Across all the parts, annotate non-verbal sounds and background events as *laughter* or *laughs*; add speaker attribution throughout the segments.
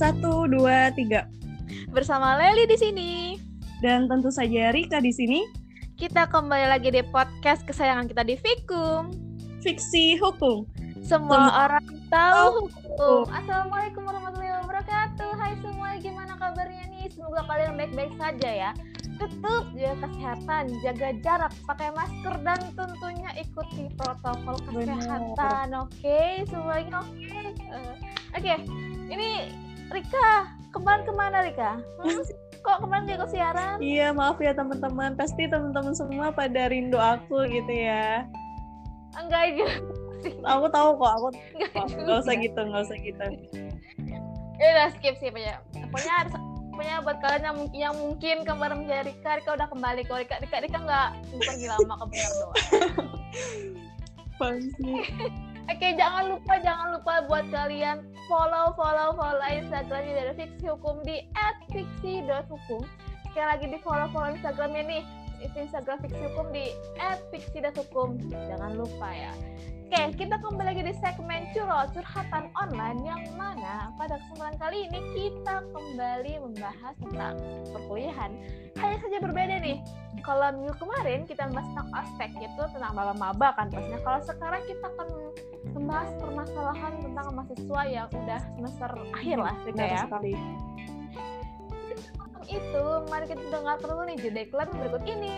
Speaker 1: Satu, dua, tiga.
Speaker 2: Bersama Leli di sini.
Speaker 1: Dan tentu saja Rika di sini.
Speaker 2: Kita kembali lagi di podcast kesayangan kita di Fikum.
Speaker 1: Fiksi hukum.
Speaker 2: Semua
Speaker 1: Sem-
Speaker 2: orang tahu hukum. Assalamualaikum warahmatullahi wabarakatuh. Hai semua, gimana kabarnya nih? Semoga kalian baik-baik saja ya. Tetap jaga kesehatan, jaga jarak, pakai masker dan tentunya ikuti protokol kesehatan. Oke, semuanya oke. Eh, Oke, ini Rika, kemarin ke mana Rika? Hmm? Kok kemarin gak ikut siaran?
Speaker 1: Iya, maaf ya teman-teman. Pasti teman-teman semua pada rindu aku gitu ya.
Speaker 2: Enggak sih.
Speaker 1: Aku tahu kok, aku
Speaker 2: Enggak
Speaker 1: kok.
Speaker 2: juga.
Speaker 1: Gak usah gitu, gak usah gitu.
Speaker 2: Ya udah skip sih pokoknya. Pokoknya harus pokoknya buat kalian yang, mung- yang mungkin kemarin mencari Rika, Rika udah kembali kok. Rika, Rika, Rika nggak pergi lama ke doang.
Speaker 1: Sih?
Speaker 2: Oke, jangan lupa jangan lupa buat kalian follow follow follow Instagramnya dari Fiksi Hukum di @fiksi.hukum. Sekali lagi di follow follow Instagramnya nih. Itu Instagram Fiksi Hukum di @fiksi.hukum. Jangan lupa ya. Oke, kita kembali lagi di segmen Curol Curhatan Online yang mana pada kesempatan kali ini kita kembali membahas tentang perkuliahan. Hanya saja berbeda nih. Kalau minggu kemarin kita membahas tentang aspek itu tentang maba-maba kan pastinya. Kalau sekarang kita akan membahas permasalahan tentang mahasiswa yang udah semester akhir lah
Speaker 1: Benar
Speaker 2: ya.
Speaker 1: sekali.
Speaker 2: Itu, mari kita dengar dulu nih jeda iklan berikut ini.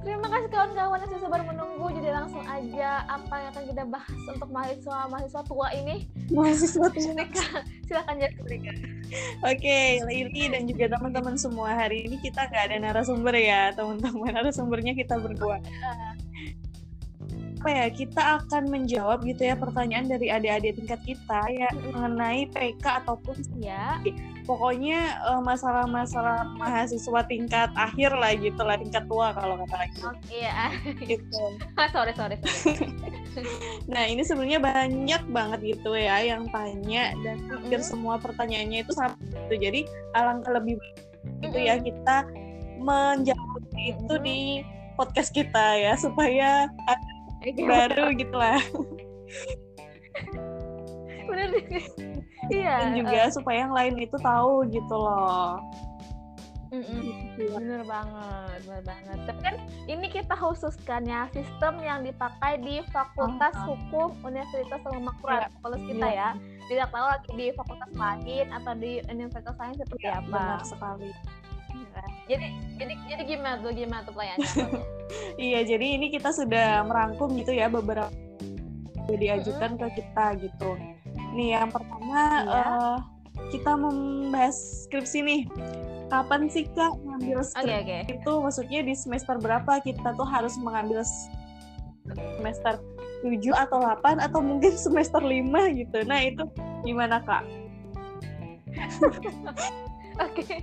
Speaker 2: Terima kasih kawan-kawan yang sudah sabar menunggu. Jadi langsung aja apa yang akan kita bahas untuk mahasiswa-mahasiswa tua ini.
Speaker 1: Mahasiswa tuh. *laughs*
Speaker 2: Rika, silakan jadi Rika.
Speaker 1: Oke, Lili dan juga teman-teman semua hari ini kita nggak ada narasumber ya, teman-teman. Narasumbernya kita berdua. Apa ya? Kita akan menjawab gitu ya pertanyaan dari adik-adik tingkat kita ya mengenai PK ataupun
Speaker 2: Ya,
Speaker 1: pokoknya eh, masalah-masalah mahasiswa tingkat akhir lah gitu lah, tingkat tua kalau kata lagi.
Speaker 2: oke ya.
Speaker 1: Gitu.
Speaker 2: sorry, sorry, sorry. *laughs*
Speaker 1: Nah, ini sebenarnya banyak banget gitu ya yang tanya dan hampir
Speaker 2: Mm-mm.
Speaker 1: semua pertanyaannya itu sama gitu. Jadi alangkah lebih baik gitu ya kita menjawab itu
Speaker 2: Mm-mm.
Speaker 1: di podcast kita ya supaya ada baru gitu lah *laughs*
Speaker 2: bener. Iya.
Speaker 1: dan juga supaya yang lain itu tahu gitu loh. Gitu.
Speaker 2: Bener banget, bener banget. Tapi kan ini kita khususkan ya sistem yang dipakai di Fakultas
Speaker 1: Ah.
Speaker 2: Hukum Universitas Selamakura,
Speaker 1: Iya.
Speaker 2: fakultas kita
Speaker 1: Iya.
Speaker 2: ya. Tidak tahu lagi di fakultas lain atau di universitas lain seperti
Speaker 1: Ya,
Speaker 2: apa.
Speaker 1: benar sekali.
Speaker 2: Ya. Jadi, jadi, jadi gimana tuh, gimana tuh pertanyaannya? *laughs*
Speaker 1: Iya, jadi ini kita sudah merangkum gitu ya beberapa yang diajukan ke kita gitu. Nih, yang pertama
Speaker 2: Iya.
Speaker 1: eh, kita membahas skripsi nih. Kapan sih Kak ngambil skripsi
Speaker 2: oke.
Speaker 1: itu? Maksudnya di semester berapa kita tuh harus mengambil semester 7 atau 8 atau mungkin *laughs* semester 5 gitu. Nah, itu gimana Kak? *laughs*
Speaker 2: Oke.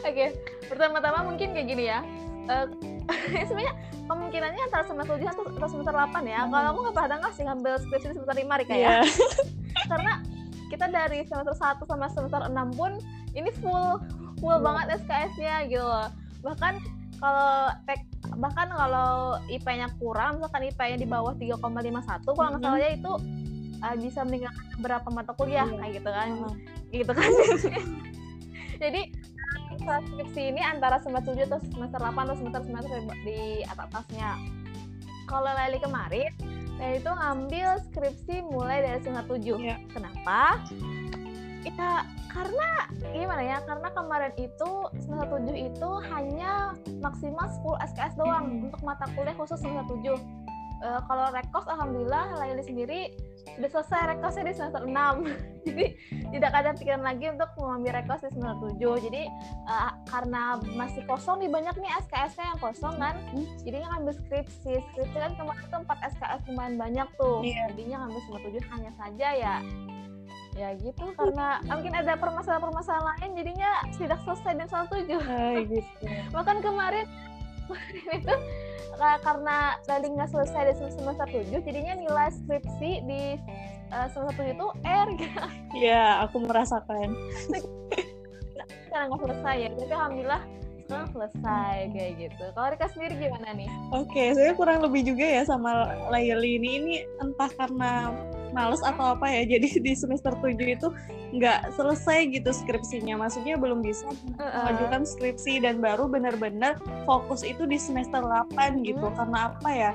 Speaker 2: Oke, pertama-tama mungkin kayak gini ya. Eh, *laughs* sebenarnya kemungkinannya antara semester 7 atau atau semester 8 ya.
Speaker 1: Hmm.
Speaker 2: Kalau aku nggak pernah nggak sih ngambil skripsi di semester 5 Rika ya.
Speaker 1: Iya. *laughs*
Speaker 2: karena kita dari semester 1 sama semester 6 pun ini full full
Speaker 1: Iya.
Speaker 2: banget SKS-nya gitu loh. Bahkan kalau tek bahkan kalau IP-nya kurang, misalkan IP-nya di bawah 3,51 kalau nggak salah ya itu uh, bisa meninggalkan beberapa mata kuliah
Speaker 1: Iya.
Speaker 2: kayak gitu kan.
Speaker 1: Hmm.
Speaker 2: Gitu kan. *laughs* Jadi uh, skripsi ini antara semester 7 atau semester 8 atau semester semester di atas-atasnya. Kalau Leli kemarin, Leli itu ngambil skripsi mulai dari semester 7.
Speaker 1: Iya.
Speaker 2: Kenapa? Ya karena gimana ya? Karena kemarin itu semester 7 itu hanya maksimal 10 SKS doang untuk mata kuliah khusus semester 7. Eh, kalau rekos alhamdulillah Laili sendiri sudah selesai rekosnya di semester 6. *laughs* Jadi tidak ada pikiran lagi untuk mengambil rekos di semester 7. Jadi eh, karena masih kosong nih banyak nih SKS-nya yang kosong kan.
Speaker 1: Hmm.
Speaker 2: Jadinya ngambil skripsi. Skripsi kan kemarin tuh 4 SKS lumayan banyak tuh.
Speaker 1: Iya.
Speaker 2: Jadinya ngambil semester 7 hanya saja ya ya gitu *laughs* karena mungkin ada permasalahan-permasalahan lain jadinya tidak selesai di semester 7
Speaker 1: Ah, *laughs* gitu.
Speaker 2: bahkan kemarin kemarin itu ka- karena tadi nggak selesai di semester 7 jadinya nilai skripsi di eh, semester 7 itu R
Speaker 1: Iya, aku merasakan.
Speaker 2: karena nggak selesai ya tapi alhamdulillah sekarang selesai kayak gitu kalau Rika sendiri gimana nih
Speaker 1: Oke, saya kurang lebih juga ya sama Laili ini. Ini entah karena males atau apa ya jadi *laughs* di semester 7 itu nggak selesai gitu skripsinya maksudnya belum bisa mengajukan skripsi dan baru benar-benar fokus itu di semester 8 gitu
Speaker 2: Hmm.
Speaker 1: karena apa ya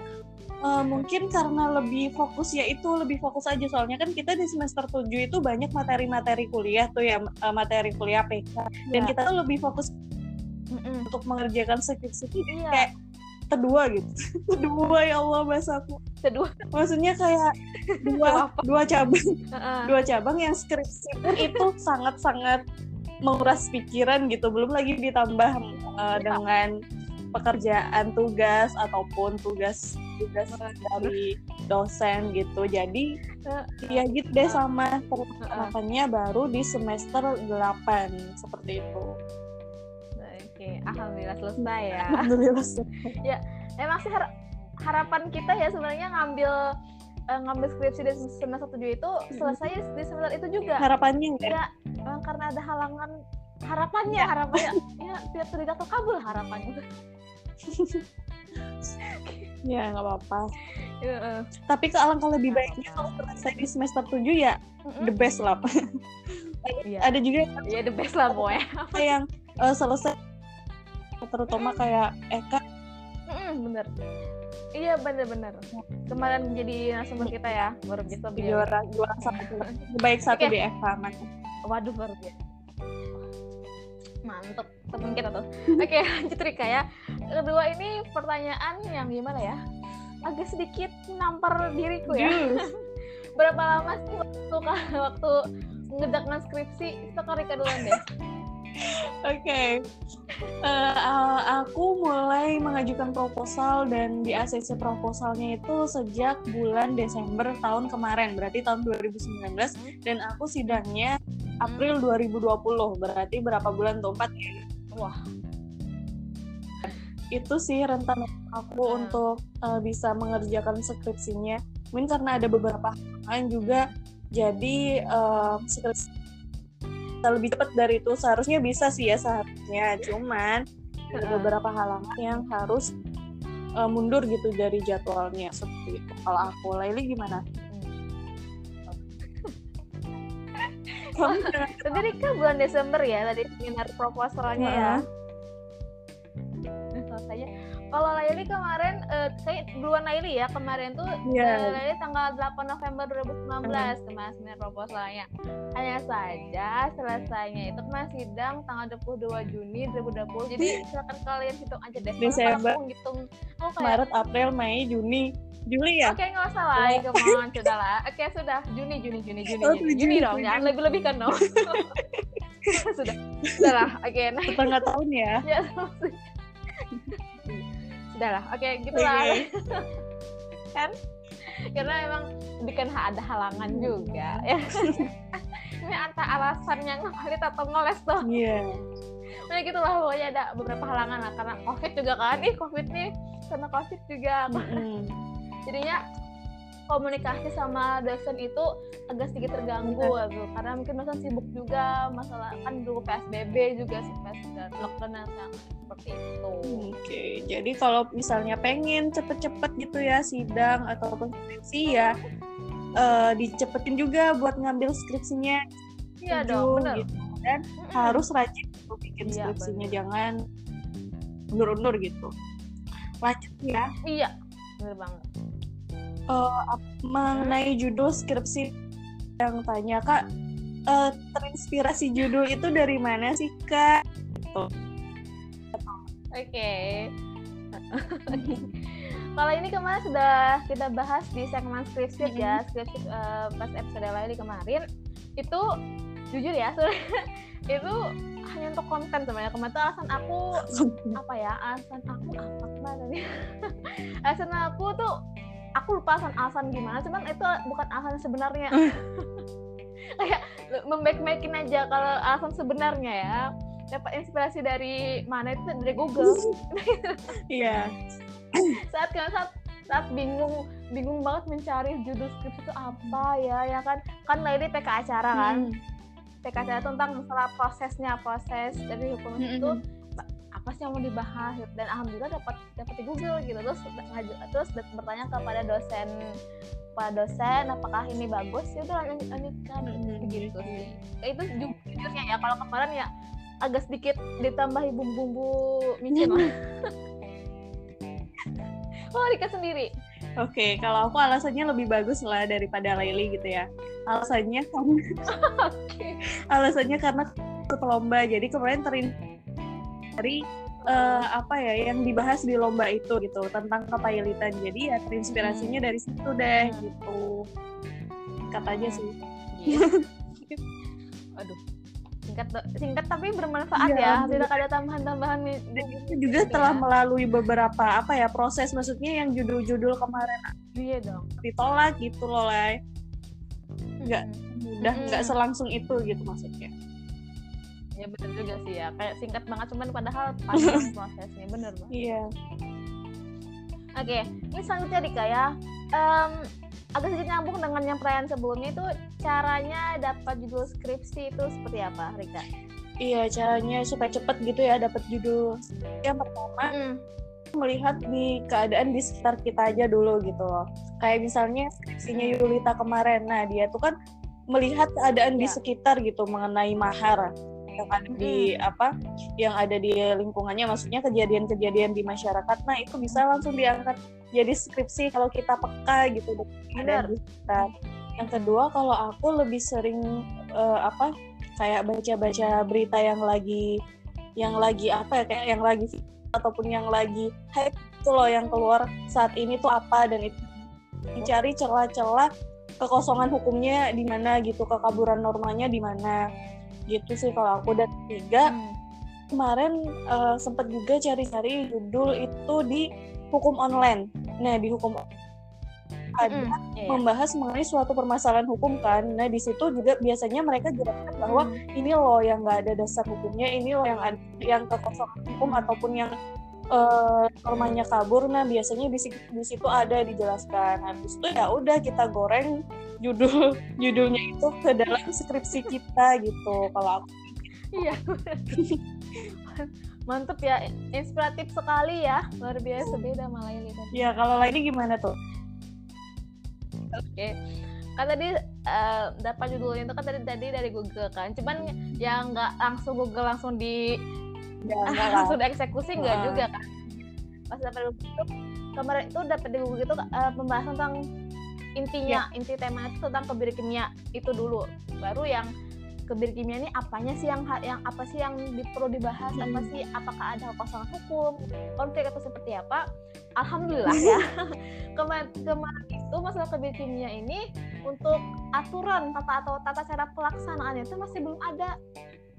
Speaker 1: Eh, mungkin karena lebih fokus ya itu lebih fokus aja soalnya kan kita di semester 7 itu banyak materi-materi kuliah tuh ya eh, materi kuliah PK dan
Speaker 2: Ya.
Speaker 1: kita tuh lebih fokus
Speaker 2: Mm-mm.
Speaker 1: untuk mengerjakan skripsi
Speaker 2: Iya.
Speaker 1: kayak kedua gitu. *laughs* Kedua ya Allah bahasaku
Speaker 2: Kedua.
Speaker 1: maksudnya kayak dua dua cabang.
Speaker 2: Heeh.
Speaker 1: dua cabang yang skripsi pun itu sangat-sangat menguras pikiran gitu. Belum lagi ditambah uh, dengan pekerjaan tugas ataupun tugas tugas dari dosen gitu. Jadi ya gitu deh sama terus makanya baru di semester 8 seperti itu
Speaker 2: Oke, alhamdulillah selesai ya. *laughs*
Speaker 1: alhamdulillah *laughs*
Speaker 2: Emang sih har- harapan kita ya sebenarnya ngambil eh, ngambil skripsi di semester 7 itu selesai di semester itu juga.
Speaker 1: harapannya ya
Speaker 2: Ya, eh, karena ada halangan harapannya, harapannya *laughs* ya tidak tidak terkabul harapannya.
Speaker 1: ya nggak apa-apa
Speaker 2: Heeh.
Speaker 1: tapi ke alangkah lebih baiknya kalau selesai di semester 7 ya the
Speaker 2: Mm-mm.
Speaker 1: best lah
Speaker 2: Iya.
Speaker 1: ada juga
Speaker 2: Iya the best lah pokoknya.
Speaker 1: yang eh, selesai terutama kayak Eka
Speaker 2: Mm-mm, bener. Iya bener-bener. Kemarin jadi narasumber kita ya, baru bisa
Speaker 1: juara juara satu baik satu
Speaker 2: Oke.
Speaker 1: di Eka man.
Speaker 2: Waduh baru biasa. Mantep temen kita tuh. *laughs* Oke lanjut Rika ya. Kedua ini pertanyaan yang gimana ya? Agak sedikit nampar diriku ya. *laughs* Berapa lama sih waktu waktu ngerjakan skripsi? Itu ke Rika duluan deh. *laughs*
Speaker 1: Oke, Eh, eh, aku mulai mengajukan proposal dan di ACC proposalnya itu sejak bulan Desember tahun kemarin, berarti tahun 2019, dan aku sidangnya April 2020, berarti berapa bulan tuh? Empat ya?
Speaker 2: Wah.
Speaker 1: Itu sih rentan aku
Speaker 2: Hmm.
Speaker 1: untuk eh, bisa mengerjakan skripsinya. Mungkin karena ada beberapa hal juga, jadi eh, skripsi lebih cepat dari itu. Seharusnya bisa sih ya seharusnya. Cuman ada beberapa halangan yang harus uh, mundur gitu dari jadwalnya. Seperti itu. Kalau aku Laili gimana? *laughs*
Speaker 2: Tadi Rika bulan Desember ya tadi seminar proposalnya ya. Kalau Laili kemarin, eh, kayak duluan Laili ya kemarin tuh
Speaker 1: Iya.
Speaker 2: eh, Laili tanggal 8 November 2019 kemarin seminar proposalnya. Hanya saja selesainya itu kemarin sidang tanggal 22 Juni 2020. Jadi silakan kalian hitung aja deh.
Speaker 1: Desember.
Speaker 2: aku ngitung, aku kayak
Speaker 1: Maret April Mei Juni Juli ya
Speaker 2: Oke nggak usah lah,
Speaker 1: Oh.
Speaker 2: come on, sudah lah. Oke sudah, Juni, Juni, Juni, Juni,
Speaker 1: Oh,
Speaker 2: Juni,
Speaker 1: Juni,
Speaker 2: Juni dong,
Speaker 1: Juni.
Speaker 2: jangan lebih lebihkan dong. *laughs* sudah, sudah lah. Oke, nah,
Speaker 1: setengah tahun ya *laughs*
Speaker 2: ya sudah lah. Oke, gitu lah.
Speaker 1: Oke. *laughs*
Speaker 2: kan? Karena emang bikin ada halangan juga. Ya. *laughs* Ini antara alasannya ngevalit atau ngeles tuh.
Speaker 1: iya *laughs*
Speaker 2: Nah gitu lah, pokoknya ada beberapa halangan lah. Karena COVID juga kan, ih COVID nih, karena COVID juga.
Speaker 1: Mm-mm.
Speaker 2: jadinya komunikasi sama dosen itu agak sedikit terganggu gitu. karena mungkin dosen sibuk juga masalah kan dulu PSBB juga sih PSBB lockdown dan yang seperti itu.
Speaker 1: Oke, jadi kalau misalnya pengen cepet-cepet gitu ya sidang ataupun skripsi ya eh, dicepetin juga buat ngambil skripsinya.
Speaker 2: Iya dong bener.
Speaker 1: gitu. dan
Speaker 2: Mm-mm.
Speaker 1: harus rajin untuk bikin
Speaker 2: Iya,
Speaker 1: skripsinya jangan undur-undur gitu. Lanjut ya.
Speaker 2: Iya bener banget
Speaker 1: Ap- mengenai judul skripsi yang tanya kak eh, terinspirasi judul itu dari mana sih kak? Gitu.
Speaker 2: oke. Kalau ini kemarin sudah kita bahas di segmen skripsi ya skripsi eh, pas episode lain kemarin. Itu jujur ya *laughs* itu hanya untuk konten sebenarnya. Kemarin tuh alasan aku apa ya alasan aku apa ke mana nih *laughs* alasan aku tuh aku lupa alasan alasan gimana cuman itu bukan alasan sebenarnya. *laughs* Kayak membaik-baikin aja kalau alasan sebenarnya ya. Dapat inspirasi dari mana itu dari Google. *laughs*
Speaker 1: Iya. *laughs*
Speaker 2: saat kan saat saat bingung bingung banget mencari judul skripsi itu apa ya ya kan? Kan lady PK acara kan?
Speaker 1: Hmm.
Speaker 2: PK acara tentang masalah prosesnya proses dari hukum
Speaker 1: Mm-mm.
Speaker 2: itu apa sih yang mau dibahas gitu. dan alhamdulillah dapat dapat di Google gitu. Terus terus bertanya kepada dosen lupa dosen apakah ini bagus? Ya udah lanjut lanjutkan
Speaker 1: Hmm,
Speaker 2: gitu sih. Kayak itu ju- jujurnya ya kalau kemarin ya agak sedikit ditambahi bumbu-bumbu micin. *laughs* *laughs* Oh Rika sendiri.
Speaker 1: Oke, kalau aku alasannya lebih bagus lah daripada Laili gitu ya. Alasannya karena *laughs* alasannya karena ikut lomba. Jadi kemarin terin dari eh, apa ya yang dibahas di lomba itu gitu tentang kepailitan. Jadi ya terinspirasinya dari situ deh
Speaker 2: Hmm.
Speaker 1: gitu. Kata aja sih.
Speaker 2: Gitu. *laughs* aduh singkat singkat tapi bermanfaat
Speaker 1: Iya,
Speaker 2: ya tidak ada tambahan-tambahan
Speaker 1: Dan itu juga setelah melalui beberapa apa ya proses maksudnya yang judul-judul kemarin
Speaker 2: iya dong
Speaker 1: ditolak gitu loh Lai. Nggak
Speaker 2: Mm-mm.
Speaker 1: Udah
Speaker 2: Mm-mm.
Speaker 1: nggak selangsung itu gitu maksudnya.
Speaker 2: Ya bener juga sih ya kayak singkat banget cuman padahal panjang *laughs* prosesnya bener banget
Speaker 1: Iya.
Speaker 2: oke ini selanjutnya Rika ya Em, agak sedikit nyambung dengan yang perayaan sebelumnya itu caranya dapat judul skripsi itu seperti apa Rika?
Speaker 1: Iya, caranya supaya cepet gitu ya dapat judul. Yang pertama
Speaker 2: Mm.
Speaker 1: melihat di keadaan di sekitar kita aja dulu gitu loh. Kayak misalnya skripsinya Yulita kemarin. Nah, dia tuh kan melihat keadaan di
Speaker 2: Ya.
Speaker 1: sekitar gitu mengenai mahar yang ada di apa yang ada di lingkungannya maksudnya kejadian-kejadian di masyarakat. Nah itu bisa langsung diangkat jadi skripsi kalau kita peka gitu sekitar yang kedua kalau aku lebih sering eh, apa kayak baca-baca berita yang lagi yang lagi apa ya kayak yang lagi ataupun yang lagi hype itu loh yang keluar saat ini tuh apa dan itu dicari celah-celah kekosongan hukumnya di mana gitu kekaburan normanya di mana gitu sih kalau aku dan tiga
Speaker 2: Mm.
Speaker 1: kemarin eh, sempat juga cari-cari judul itu di hukum online nah di hukum ada
Speaker 2: Mm-mm. Iya.
Speaker 1: membahas mengenai suatu permasalahan hukum kan nah di situ juga biasanya mereka jelaskan bahwa
Speaker 2: Mm.
Speaker 1: ini loh yang nggak ada dasar hukumnya ini loh yang ada yang kekosongan hukum ataupun yang normanya kabur nah biasanya di situ, di situ ada dijelaskan. Habis itu ya udah kita goreng judul *laughs* judulnya itu ke dalam skripsi kita gitu kalau aku.
Speaker 2: Iya. Mantep ya, inspiratif sekali ya, luar biasa beda malah ini
Speaker 1: ya kalau lainnya gimana tuh?
Speaker 2: Oke, kan tadi eh, dapat judulnya itu kan tadi tadi dari Google kan, cuman ya nggak langsung Google langsung di
Speaker 1: ya, enggak lah.
Speaker 2: langsung dieksekusi nggak
Speaker 1: Ah.
Speaker 2: juga kan. Pas dapat itu kemarin itu dapat di Google itu eh, pembahasan tentang intinya, inti tema itu tentang kebiri kimia itu dulu, baru yang kebiri kimia ini apanya sih yang yang apa sih yang di- perlu dibahas apa
Speaker 1: Hmm.
Speaker 2: sih apakah ada kekosongan hukum konflik atau seperti apa alhamdulillah ya *laughs* kemarin kemarin itu masalah kebiri kimia ini untuk aturan tata atau tata cara pelaksanaannya itu masih belum ada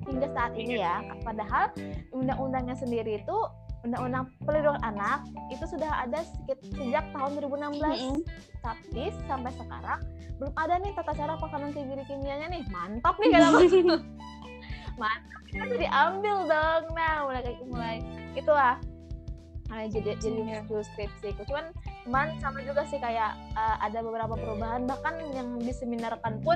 Speaker 2: hingga saat ini ya padahal undang-undangnya sendiri itu undang-undang perlindungan anak itu sudah ada sejak tahun 2016
Speaker 1: Mm-mm.
Speaker 2: tapi sampai sekarang belum ada nih tata cara pelaksanaan kebiri kimianya nih mantap nih kata aku. *laughs* mantap kita diambil dong nah mulai kayak mulai itulah nah, jadi jadi
Speaker 1: Iya.
Speaker 2: skripsi cuman cuman sama juga sih kayak uh, ada beberapa perubahan bahkan yang diseminarkan pun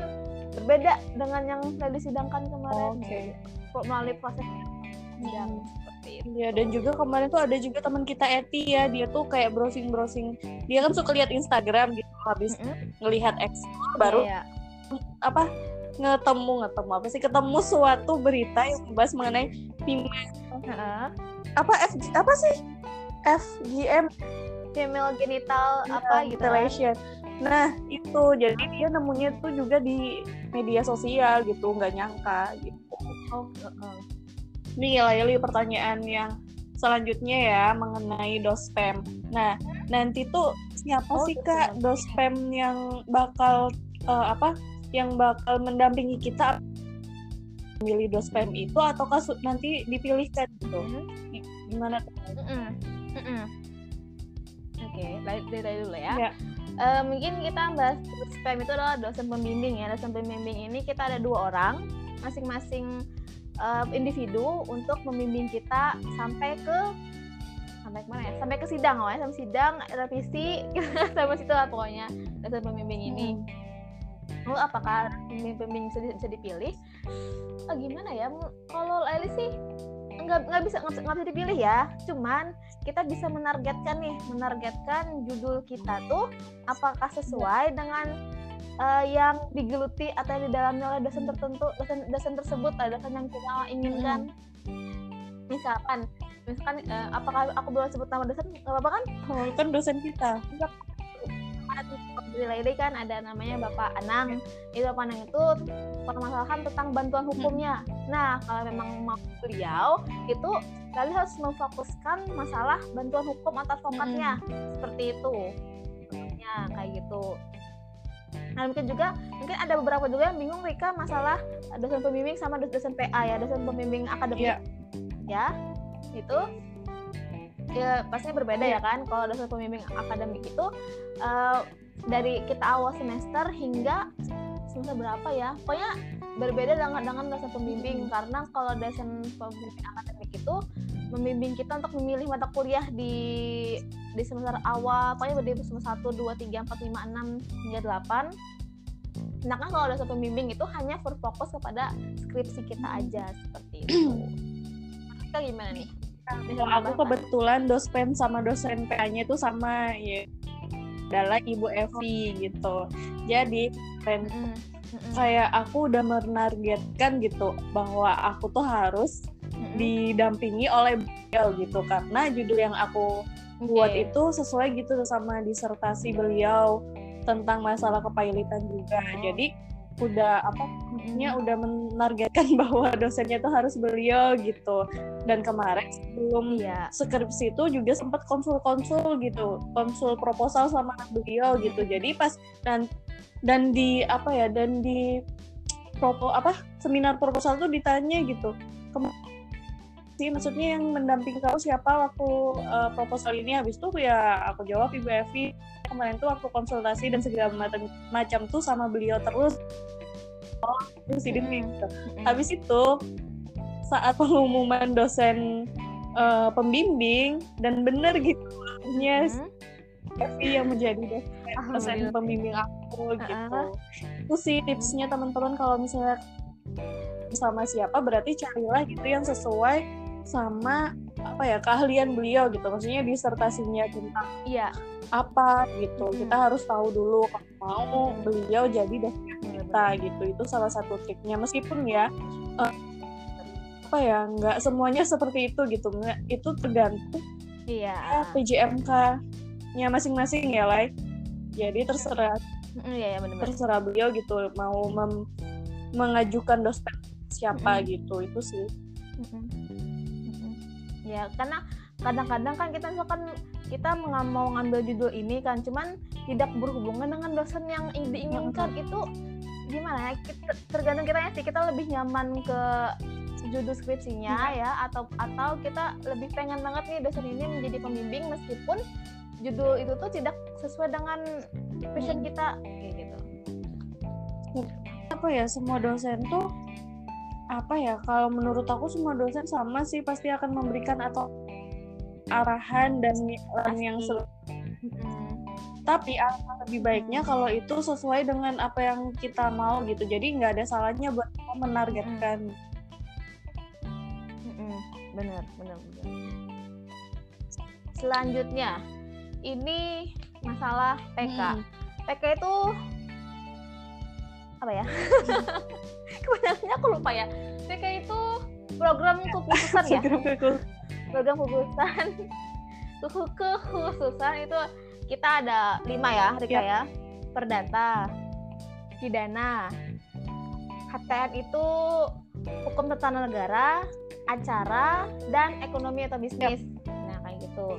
Speaker 2: berbeda dengan yang sudah disidangkan kemarin
Speaker 1: Oke.
Speaker 2: Pro- melalui proses sidang
Speaker 1: Hmm.
Speaker 2: seperti itu
Speaker 1: Ya dan juga kemarin tuh ada juga teman kita Eti ya dia tuh kayak browsing browsing dia kan suka lihat Instagram gitu habis
Speaker 2: Mm-mm.
Speaker 1: ngelihat explore baru
Speaker 2: Iya.
Speaker 1: apa ngetemu ngetemu apa sih ketemu suatu berita yang membahas mengenai female
Speaker 2: Heeh.
Speaker 1: apa F apa sih FGM
Speaker 2: female genital apa gitu kan.
Speaker 1: mutilation. Nah itu jadi dia nemunya tuh juga di media sosial gitu nggak nyangka gitu.
Speaker 2: oh heeh.
Speaker 1: Nih Laili pertanyaan yang selanjutnya ya mengenai dospem. Nah nanti tuh siapa
Speaker 2: Oh,
Speaker 1: sih kak dospem yang bakal eh, apa yang bakal mendampingi kita memilih dospem itu ataukah nanti dipilihkan gitu?
Speaker 2: Mhm.
Speaker 1: Gimana? tuh?
Speaker 2: Mm-mm. Mm-mm. Oke, dari, dari dulu ya.
Speaker 1: Ya.
Speaker 2: Eh, mungkin kita bahas SPM itu adalah dosen pembimbing ya. Dosen pembimbing ini kita ada dua orang, masing-masing eh, individu untuk membimbing kita sampai ke sampai ke mana ya? Sampai ke sidang, oh ya, sampai sidang, revisi, *laughs* sampai situ lah pokoknya dosen pembimbing ini. Lalu apakah pembimbing-pembimbing bisa, bisa dipilih? Eh, gimana ya? Kalau Leli sih nggak nggak bisa nggak bisa- dipilih ya. Cuman kita bisa menargetkan nih menargetkan judul kita tuh apakah sesuai dengan eh, yang digeluti atau yang di dalamnya oleh dosen tertentu dosen dosen tersebut lah dosen yang kita inginkan. Misalkan misalkan eh, apakah aku boleh sebut nama dosen? Nggak apa-apa kan?
Speaker 1: Oh, kan dosen kita.
Speaker 2: Lady kan ada namanya Bapak Anang. Itu Bapak Anang itu permasalahan tentang bantuan hukumnya. Nah, kalau memang mau beliau itu kalian harus memfokuskan masalah bantuan hukum atau advokatnya. Seperti itu. Ya, kayak gitu. Nah, mungkin juga mungkin ada beberapa juga yang bingung Rika masalah dosen pembimbing sama dos- dosen PA ya, dosen pembimbing akademik.
Speaker 1: Iya.
Speaker 2: Ya. Itu ya pastinya berbeda ya kan kalau dosen pembimbing akademik itu eh, dari kita awal semester hingga semester berapa ya? Pokoknya berbeda dengan dengan dosen pembimbing. Karena kalau dosen pembimbing akademik itu membimbing kita untuk memilih mata kuliah di di semester awal. Pokoknya berdiri semester 1, 2, 3, 4, 5, 6 hingga 8 Sedangkan kalau dosen pembimbing itu hanya berfokus kepada skripsi kita aja seperti itu. *clears throat* Kita gimana nih?
Speaker 1: Kalau aku kebetulan dosen sama dosen PA-nya itu sama ya adalah Ibu Evi gitu. Jadi
Speaker 2: Mm-mm. Mm-mm.
Speaker 1: kayak aku udah menargetkan gitu bahwa aku tuh harus
Speaker 2: Mm-mm.
Speaker 1: didampingi oleh beliau gitu karena judul yang aku buat itu sesuai gitu sama disertasi beliau tentang masalah kepailitan juga. Jadi udah apa nya udah menargetkan *laughs* bahwa dosennya tuh harus beliau gitu. Dan kemarin sebelum
Speaker 2: Iya.
Speaker 1: skripsi itu juga sempat konsul-konsul gitu, konsul proposal sama beliau gitu. Jadi pas dan dan di apa ya dan di propo apa seminar proposal tuh ditanya gitu. Kem- sih maksudnya yang mendampingi kamu siapa waktu uh, proposal ini habis itu ya aku jawab Ibu Evi kemarin tuh waktu konsultasi dan segala macam macam tuh sama beliau terus oh presiden
Speaker 2: Mm-mm.
Speaker 1: gitu
Speaker 2: Mm-mm.
Speaker 1: habis itu saat pengumuman dosen eh, pembimbing dan bener gitu harusnya
Speaker 2: Mm-mm.
Speaker 1: Evi yang menjadi dosen, dosen pembimbing aku gitu itu sih tipsnya teman-teman kalau misalnya sama siapa berarti carilah gitu yang sesuai sama apa ya keahlian beliau gitu maksudnya disertasinya tentang
Speaker 2: Iya.
Speaker 1: apa gitu
Speaker 2: Mm.
Speaker 1: kita harus tahu dulu kalau mau beliau jadi dosen kita gitu itu salah satu triknya meskipun ya eh, apa ya nggak semuanya seperti itu gitu Nggak- itu tergantung
Speaker 2: Iya.
Speaker 1: ya, PJMK nya masing-masing ya Lai jadi terserah
Speaker 2: Iya, iya benar-benar.
Speaker 1: terserah beliau gitu mau mem- mengajukan dosen siapa
Speaker 2: Mm-mm.
Speaker 1: gitu itu sih.
Speaker 2: Mm-mm. Ya, karena kadang-kadang kan kita misalkan kita mau ngambil judul ini kan, cuman tidak berhubungan dengan dosen yang diinginkan itu gimana ya? Kita, tergantung kita sih, kita lebih nyaman ke judul skripsinya ya, atau atau kita lebih pengen banget nih dosen ini menjadi pembimbing meskipun judul itu tuh tidak sesuai dengan passion kita kayak gitu.
Speaker 1: apa ya semua dosen tuh apa ya kalau menurut aku semua dosen sama sih pasti akan memberikan atau arahan dan dan yang
Speaker 2: Pasti.
Speaker 1: sel-
Speaker 2: Mm-mm.
Speaker 1: tapi alangkah lebih baiknya kalau itu sesuai dengan apa yang kita mau gitu. Jadi nggak ada salahnya buat kita menargetkan.
Speaker 2: Mm-mm, bener bener bener selanjutnya ini masalah PK
Speaker 1: Mm.
Speaker 2: PK itu apa ya? *laughs* Kebanyakannya aku lupa ya. PK itu program kekhususan ya? Program kekhususan. *laughs* Kekhususan. Itu kita ada lima ya Rika ya. Perdata pidana. HTN itu hukum tata negara acara dan ekonomi atau bisnis. Nah kayak gitu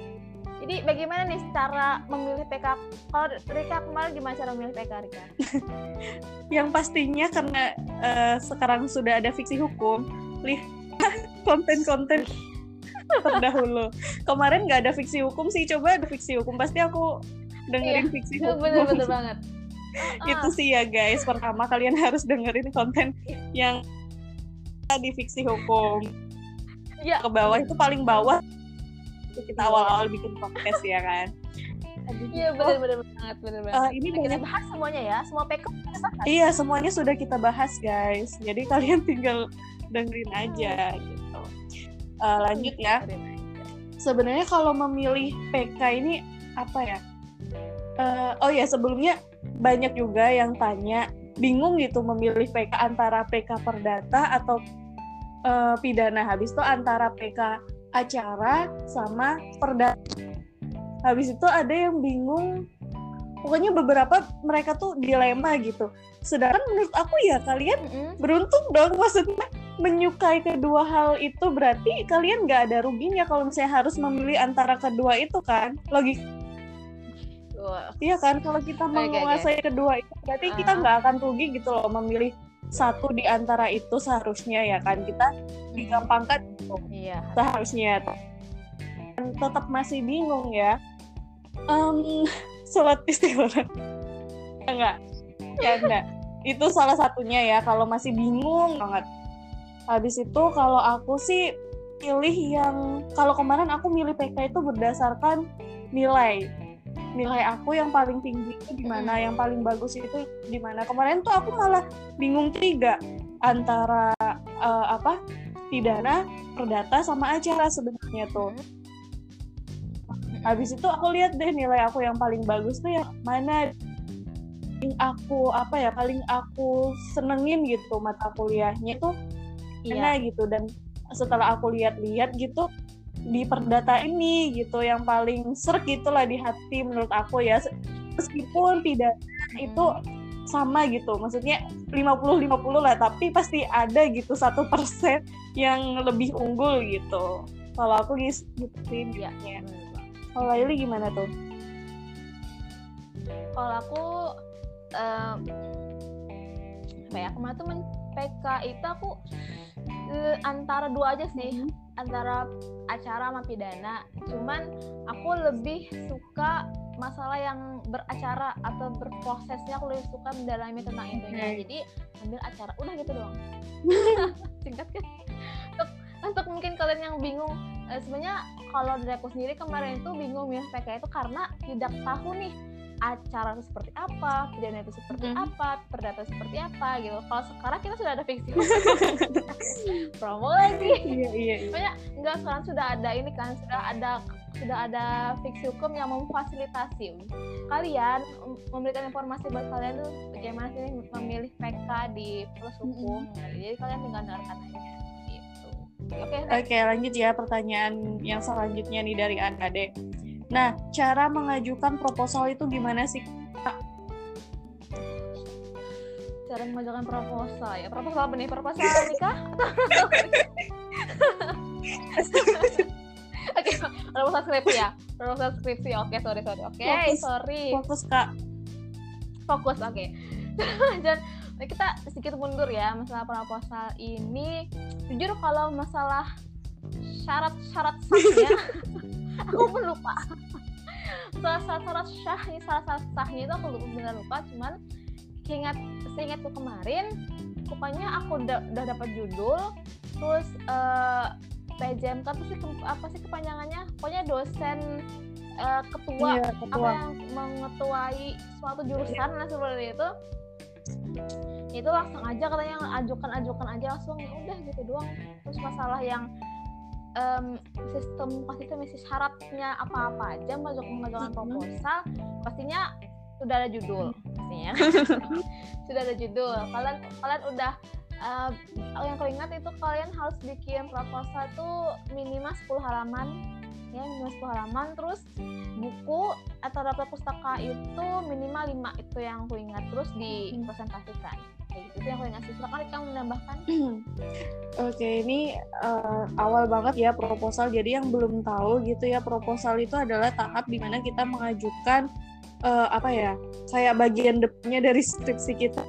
Speaker 2: jadi bagaimana nih cara memilih PK kalau Rika kemarin gimana cara memilih PK Rika? *laughs*
Speaker 1: Yang pastinya karena eh, sekarang sudah ada fiksi hukum lihat *laughs* konten-konten terdahulu. Kemarin nggak ada fiksi hukum sih coba ada fiksi hukum pasti aku dengerin fiksi *laughs* hukum.
Speaker 2: bener-bener banget.
Speaker 1: Itu sih ya guys pertama kalian harus dengerin konten yang di fiksi hukum.
Speaker 2: Ya
Speaker 1: ke bawah itu paling bawah itu kita awal-awal bikin podcast ya kan?
Speaker 2: Iya bener-bener banget bener banget.
Speaker 1: Eh, ini
Speaker 2: kita
Speaker 1: banyak
Speaker 2: bahas semuanya ya semua PK kita bahas.
Speaker 1: Iya semuanya sudah kita bahas guys. Jadi kalian tinggal dengerin aja gitu. uh, lanjut ya. Sebenarnya kalau memilih PK ini apa ya? Uh, oh ya sebelumnya banyak juga yang tanya bingung gitu memilih PK antara PK perdata atau uh, pidana. Habis. Itu antara PK acara sama perdata. Habis itu ada yang bingung pokoknya beberapa mereka tuh dilema gitu sedangkan menurut aku ya kalian mm-hmm. beruntung dong maksudnya menyukai kedua hal itu berarti kalian nggak ada ruginya kalau misalnya harus memilih antara kedua itu kan logik Iya kan kalau kita okay, menguasai okay. kedua itu berarti uh. kita nggak akan rugi gitu loh memilih satu di antara itu seharusnya ya kan? Kita digampangkan. Gitu. Iya. Seharusnya. Tetap masih bingung ya. Um, sholat istighfar. Enggak? Ya enggak. Itu salah satunya ya kalau masih bingung banget. Habis itu kalau aku sih pilih yang kalau kemarin aku milih PK itu berdasarkan nilai nilai aku yang paling tinggi itu di mana yang paling bagus itu di mana. Kemarin tuh aku malah bingung tiga antara uh, apa pidana perdata sama acara sebenarnya tuh. Habis itu aku lihat deh nilai aku yang paling bagus tuh yang mana yang aku apa ya paling aku senengin gitu mata kuliahnya tuh iya. gitu. Dan setelah aku lihat-lihat gitu di perdata ini gitu yang paling serk gitulah di hati menurut aku ya meskipun tidak itu sama gitu maksudnya 50-50 lah tapi pasti ada gitu satu persen yang lebih unggul gitu kalau aku gitu sih ya. Kalau Laili gimana tuh?
Speaker 2: Kalau aku um, apa ya kemarin tuh men PK itu aku uh, antara dua aja sih mm -hmm. Antara acara sama pidana. Cuman aku lebih suka masalah yang beracara atau berprosesnya aku lebih suka mendalami tentang intinya mm. jadi ambil acara. Udah gitu doang. *laughs* Singkat kan? Untuk untuk mungkin kalian yang bingung uh, sebenarnya kalau dari aku sendiri kemarin itu bingung ya PK itu karena tidak tahu nih acara itu seperti apa, pidana itu seperti mm. apa, perdata seperti apa gitu. Kalau sekarang kita sudah ada fiksi *laughs* promo lagi. Iya iya. iya. enggak sekarang sudah ada ini kan sudah ada sudah ada fiksi hukum yang memfasilitasi kalian memberikan informasi buat kalian tuh bagaimana sih memilih PK di plus hukum. Mm. Jadi kalian tinggal dengarkan aja.
Speaker 1: Oke, okay, okay, lanjut ya pertanyaan yang selanjutnya nih dari Ade. Nah, cara mengajukan proposal itu gimana sih?
Speaker 2: Cara mengajukan proposal ya. Proposal apa nih? Proposal nikah? *laughs* Oke, okay, proposal skripsi ya. Proposal skripsi. Oke, okay, sorry sorry. Oke, okay, sorry.
Speaker 1: Fokus Kak.
Speaker 2: Fokus, oke. *laughs* Okay. Dan kita sedikit mundur ya masalah proposal ini. Jujur kalau masalah syarat-syarat sahnya, *laughs* aku pun lupa. Salah syarat sah ini salah satu sahnya itu aku benar lupa. Cuman ingat seingatku kemarin, pokoknya aku udah, udah dapat judul, terus uh, eh, PJMK itu sih apa sih kepanjangannya? Pokoknya dosen uh, ketua, iya, ketua apa yang mengetuai suatu jurusan lah seperti itu itu langsung aja katanya ajukan ajukan aja langsung ya udah gitu doang terus masalah yang um, sistem pasti itu misi syaratnya apa-apa aja masuk mengajukan proposal pastinya sudah ada judul pastinya. *laughs* Sudah ada judul. Kalian kalian udah uh, yang aku ingat itu kalian harus bikin proposal tuh minimal 10 halaman ya minimal 10 halaman. Terus buku atau daftar pustaka itu minimal 5 itu yang aku ingat terus dipresentasikan kayak gitu itu yang aku ingat sih silakan kamu menambahkan. *clears throat*
Speaker 1: Oke okay, ini uh, awal banget ya proposal. Jadi yang belum tahu gitu ya proposal itu adalah tahap di mana kita mengajukan uh, apa ya kayak bagian depannya dari skripsi kita.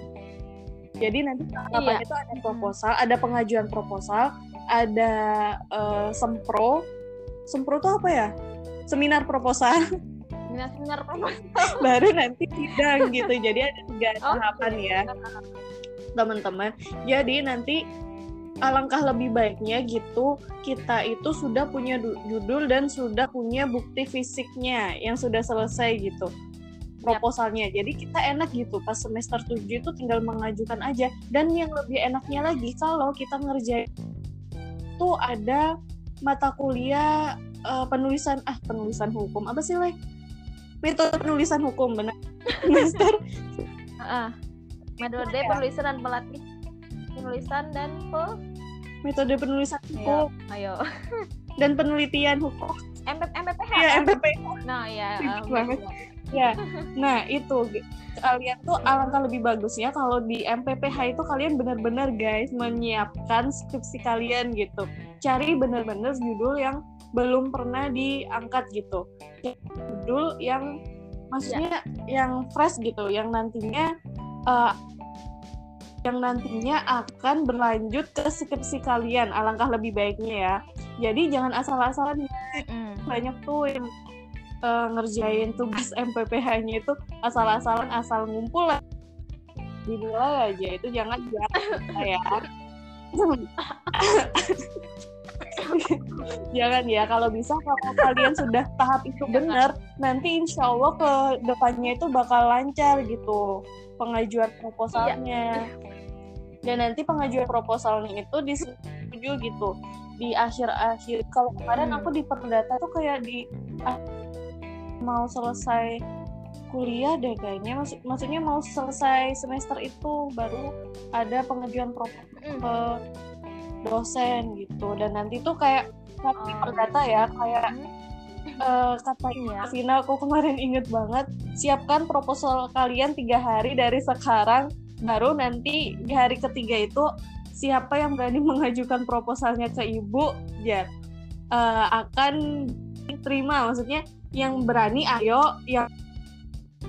Speaker 1: Jadi nanti tahapan iya. itu ada proposal ada pengajuan proposal ada uh, sempro. Sempro itu apa ya? Seminar proposal *laughs*
Speaker 2: seminar seminar proposal
Speaker 1: baru nanti sidang gitu jadi ada tiga oh, tahapan ya. teman-teman jadi nanti alangkah lebih baiknya gitu kita itu sudah punya judul dan sudah punya bukti fisiknya yang sudah selesai gitu proposalnya. Jadi kita enak gitu pas semester 7 itu tinggal mengajukan aja. Dan yang lebih enaknya lagi kalau kita ngerjain itu ada mata kuliah uh, penulisan ah penulisan hukum. Apa sih leh metode penulisan hukum benar. *laughs* Semester
Speaker 2: uh, metode ya? penulisan dan pelatih. Penulisan dan pe
Speaker 1: metode penulisan hukum.
Speaker 2: ayo, ayo. *laughs*
Speaker 1: dan penelitian hukum.
Speaker 2: MP, MPPH
Speaker 1: ya MPP
Speaker 2: nah ya
Speaker 1: um, ya nah itu kalian tuh alangkah lebih bagusnya kalau di MPPH itu kalian benar-benar guys menyiapkan skripsi kalian gitu. Cari benar-benar judul yang belum pernah diangkat gitu. Judul yang maksudnya ya. yang fresh gitu yang nantinya uh, yang nantinya akan berlanjut ke skripsi kalian alangkah lebih baiknya ya. Jadi jangan asal-asalan mm. banyak tuh yang uh, ngerjain tugas *laughs* MPPH-nya itu asal-asalan asal ngumpul lah. Dinilai aja itu jangan ya *laughs* jangan *laughs* ya kalau bisa kalau kalian sudah tahap itu benar nanti insya Allah ke depannya itu bakal lancar gitu pengajuan proposalnya iya dan nanti pengajuan proposalnya itu disetujui gitu di akhir-akhir kalau kemarin hmm. aku di perdata tuh kayak di mau selesai kuliah deh kayaknya Maksud, maksudnya mau selesai semester itu baru ada pengajuan proposal hmm. ke dosen gitu dan nanti tuh kayak oh. di perdata ya kayak uh, kata *laughs* ya. Vina aku kemarin inget banget siapkan proposal kalian tiga hari dari sekarang baru nanti di hari ketiga itu siapa yang berani mengajukan proposalnya ke ibu ya uh, akan diterima maksudnya yang berani ayo yang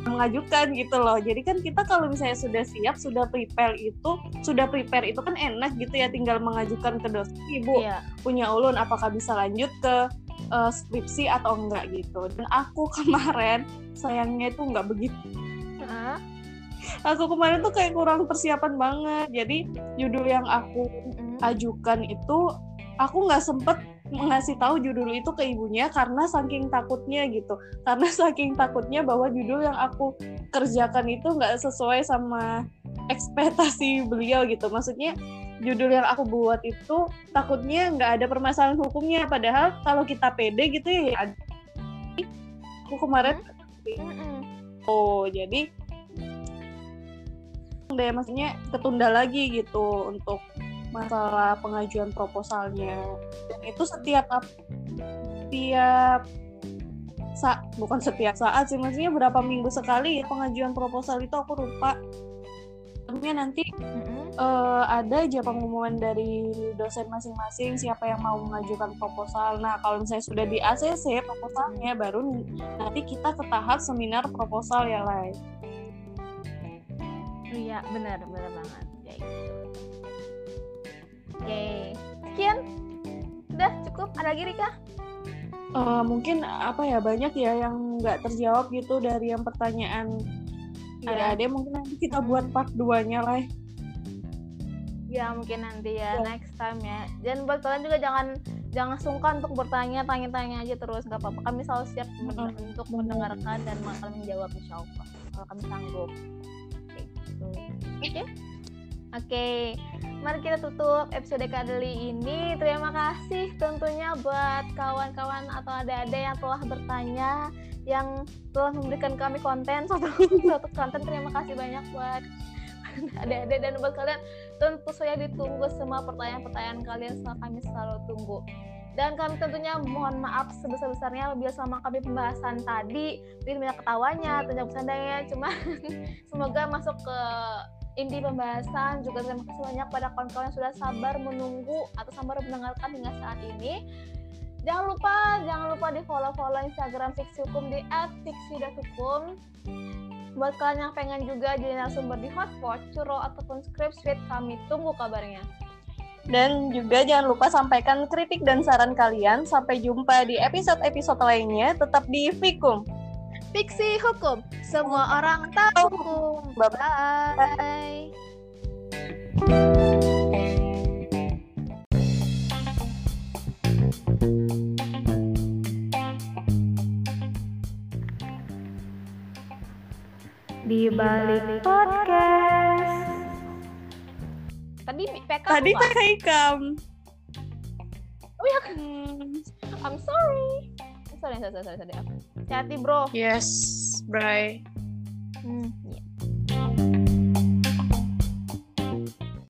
Speaker 1: mengajukan gitu loh. Jadi kan kita kalau misalnya sudah siap sudah prepare itu sudah prepare itu kan enak gitu ya tinggal mengajukan ke dosen ibu iya. punya ulun apakah bisa lanjut ke uh, skripsi atau enggak? gitu. Dan aku *laughs* kemarin sayangnya itu enggak begitu. Uh aku kemarin tuh kayak kurang persiapan banget. Jadi judul yang aku ajukan itu aku nggak sempet ngasih tahu judul itu ke ibunya karena saking takutnya gitu. Karena *laughs* saking takutnya bahwa judul yang aku kerjakan itu nggak sesuai sama ekspektasi beliau gitu. Maksudnya judul yang aku buat itu takutnya nggak ada permasalahan hukumnya. Padahal kalau kita pede gitu ya aku kemarin oh jadi deh maksudnya ketunda lagi gitu untuk masalah pengajuan proposalnya. Dan itu setiap setiap sa bukan setiap saat sih maksudnya berapa minggu sekali ya pengajuan proposal itu aku lupa. Tentunya nanti mm-hmm. uh, ada aja pengumuman dari dosen masing-masing siapa yang mau mengajukan proposal. Nah kalau misalnya sudah di ACC proposalnya baru nanti kita ke tahap seminar proposal ya lah
Speaker 2: iya benar benar banget. Kayak gitu oke. Sekian. Udah cukup. Ada lagi Rika?
Speaker 1: Uh, mungkin apa ya banyak ya yang nggak terjawab gitu dari yang pertanyaan yeah. ada mungkin nanti kita buat part 2 nya lah
Speaker 2: ya mungkin nanti ya yeah. next time ya. Dan buat kalian juga jangan jangan sungkan untuk bertanya tanya-tanya aja terus nggak apa-apa. Kami selalu siap mm -hmm. untuk mendengarkan dan akan menjawab insya Allah. Kalau kami sanggup. Oke? Okay? Oke, mari kita tutup episode kali ini. Terima kasih tentunya buat kawan-kawan atau adik-adik yang telah bertanya, yang telah memberikan kami konten *laughs* suatu suatu konten. Terima kasih banyak buat *laughs* adik-adik dan buat kalian tentu saja ditunggu semua pertanyaan-pertanyaan kalian setelah kami selalu tunggu. Dan kami tentunya mohon maaf sebesar-besarnya bila selama kami pembahasan tadi mungkin banyak ketawanya, banyak bercandanya, cuma *laughs* semoga masuk ke inti pembahasan juga terima kasih banyak pada kawan-kawan yang sudah sabar menunggu atau sabar mendengarkan hingga saat ini. Jangan lupa, jangan lupa di follow-follow Instagram Fiksi Hukum di @fiksi.hukum. Buat kalian yang pengen juga jadi narasumber di Hotpot, Curo, ataupun Script Suite, kami tunggu kabarnya.
Speaker 1: Dan juga jangan lupa sampaikan kritik dan saran kalian. Sampai jumpa di episode-episode lainnya. Tetap di Fikum.
Speaker 2: Fiksi Hukum. Semua orang tahu hukum. Bye-bye. Di balik podcast. Tadi PK
Speaker 1: Tadi PK Ikam.
Speaker 2: Oh ya,
Speaker 1: Hmm,
Speaker 2: I'm sorry. Sorry, sorry, sorry, sorry. Hati bro.
Speaker 1: yes, Bray.
Speaker 2: Hmm.